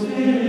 Deus in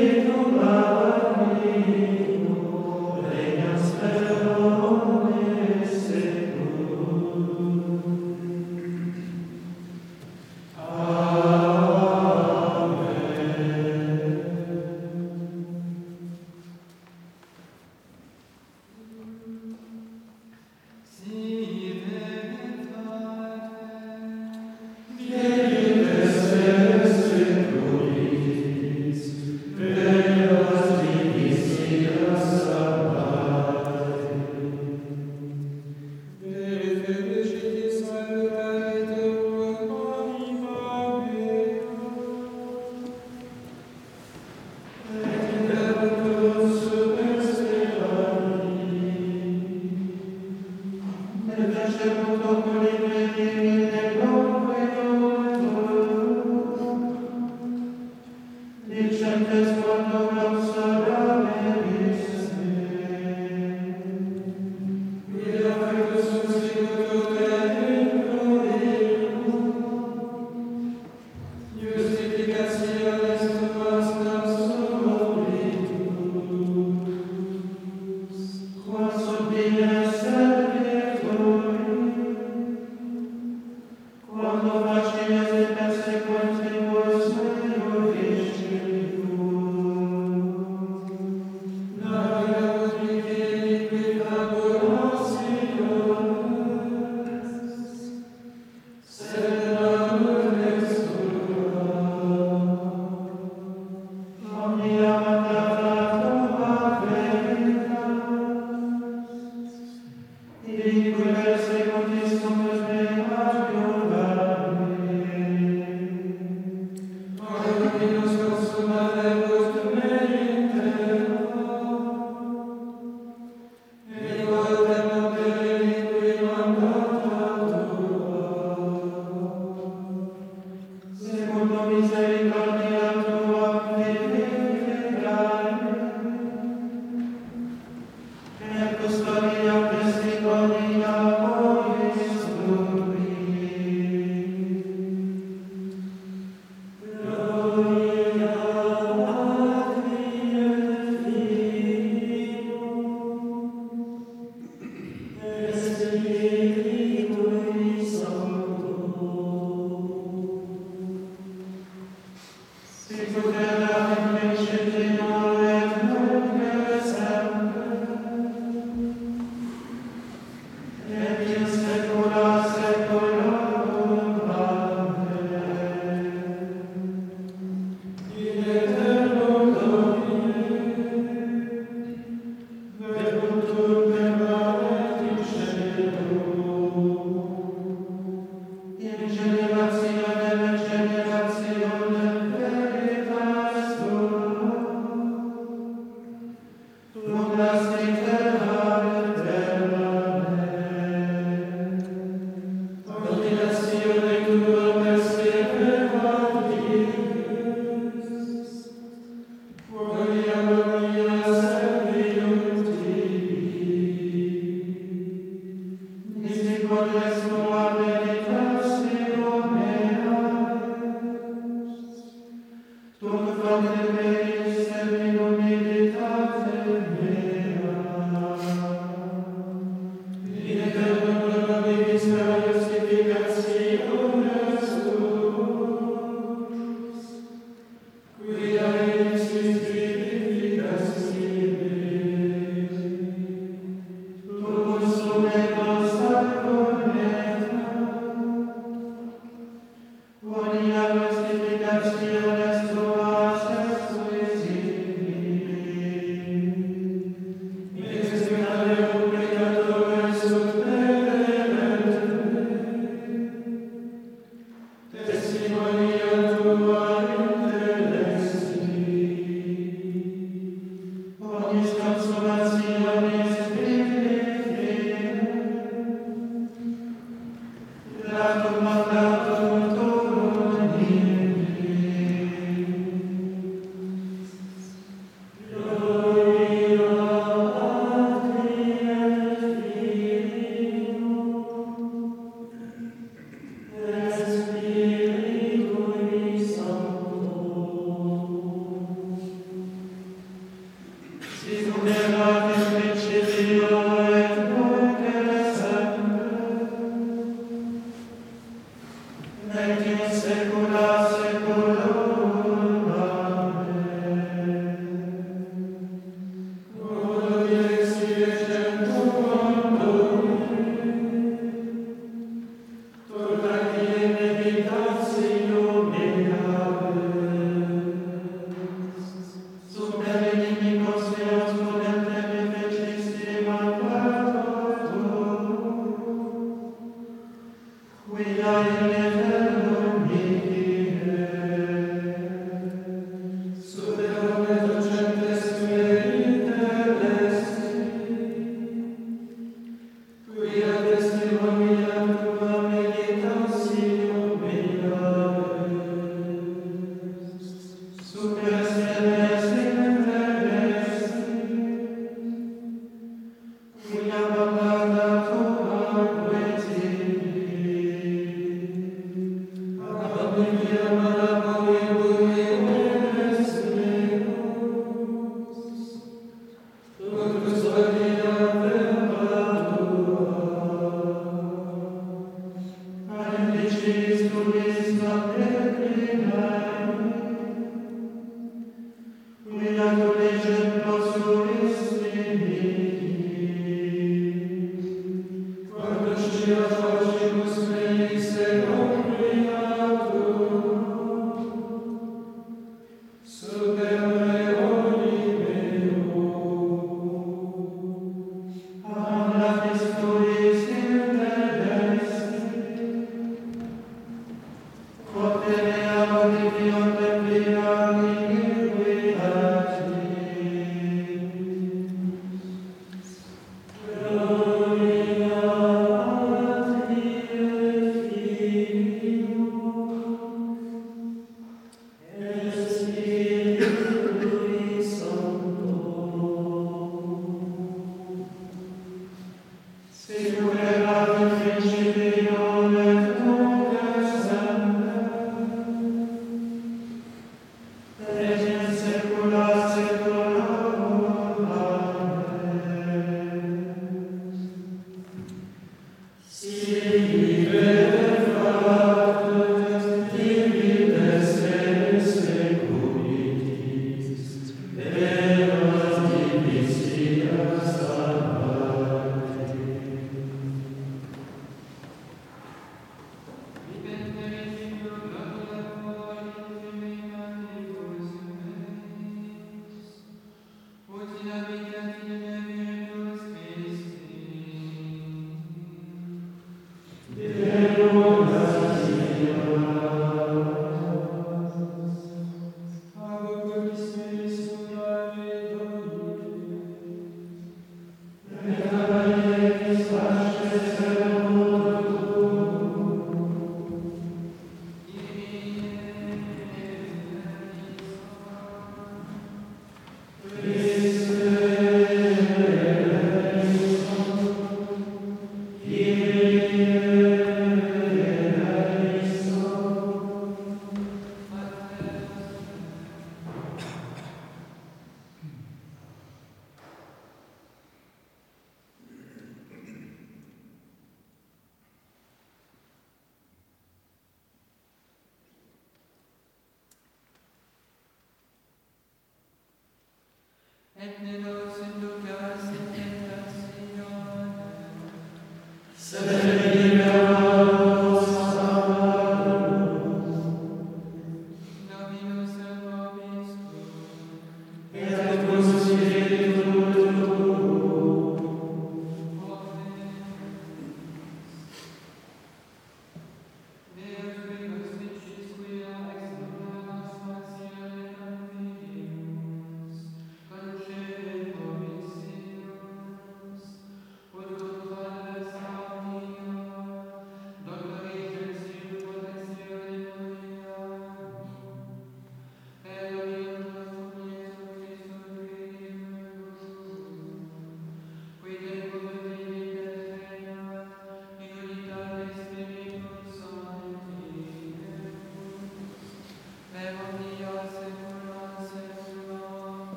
Cuidado de Maria, Maria, et ne nos inducas in tentationem, sed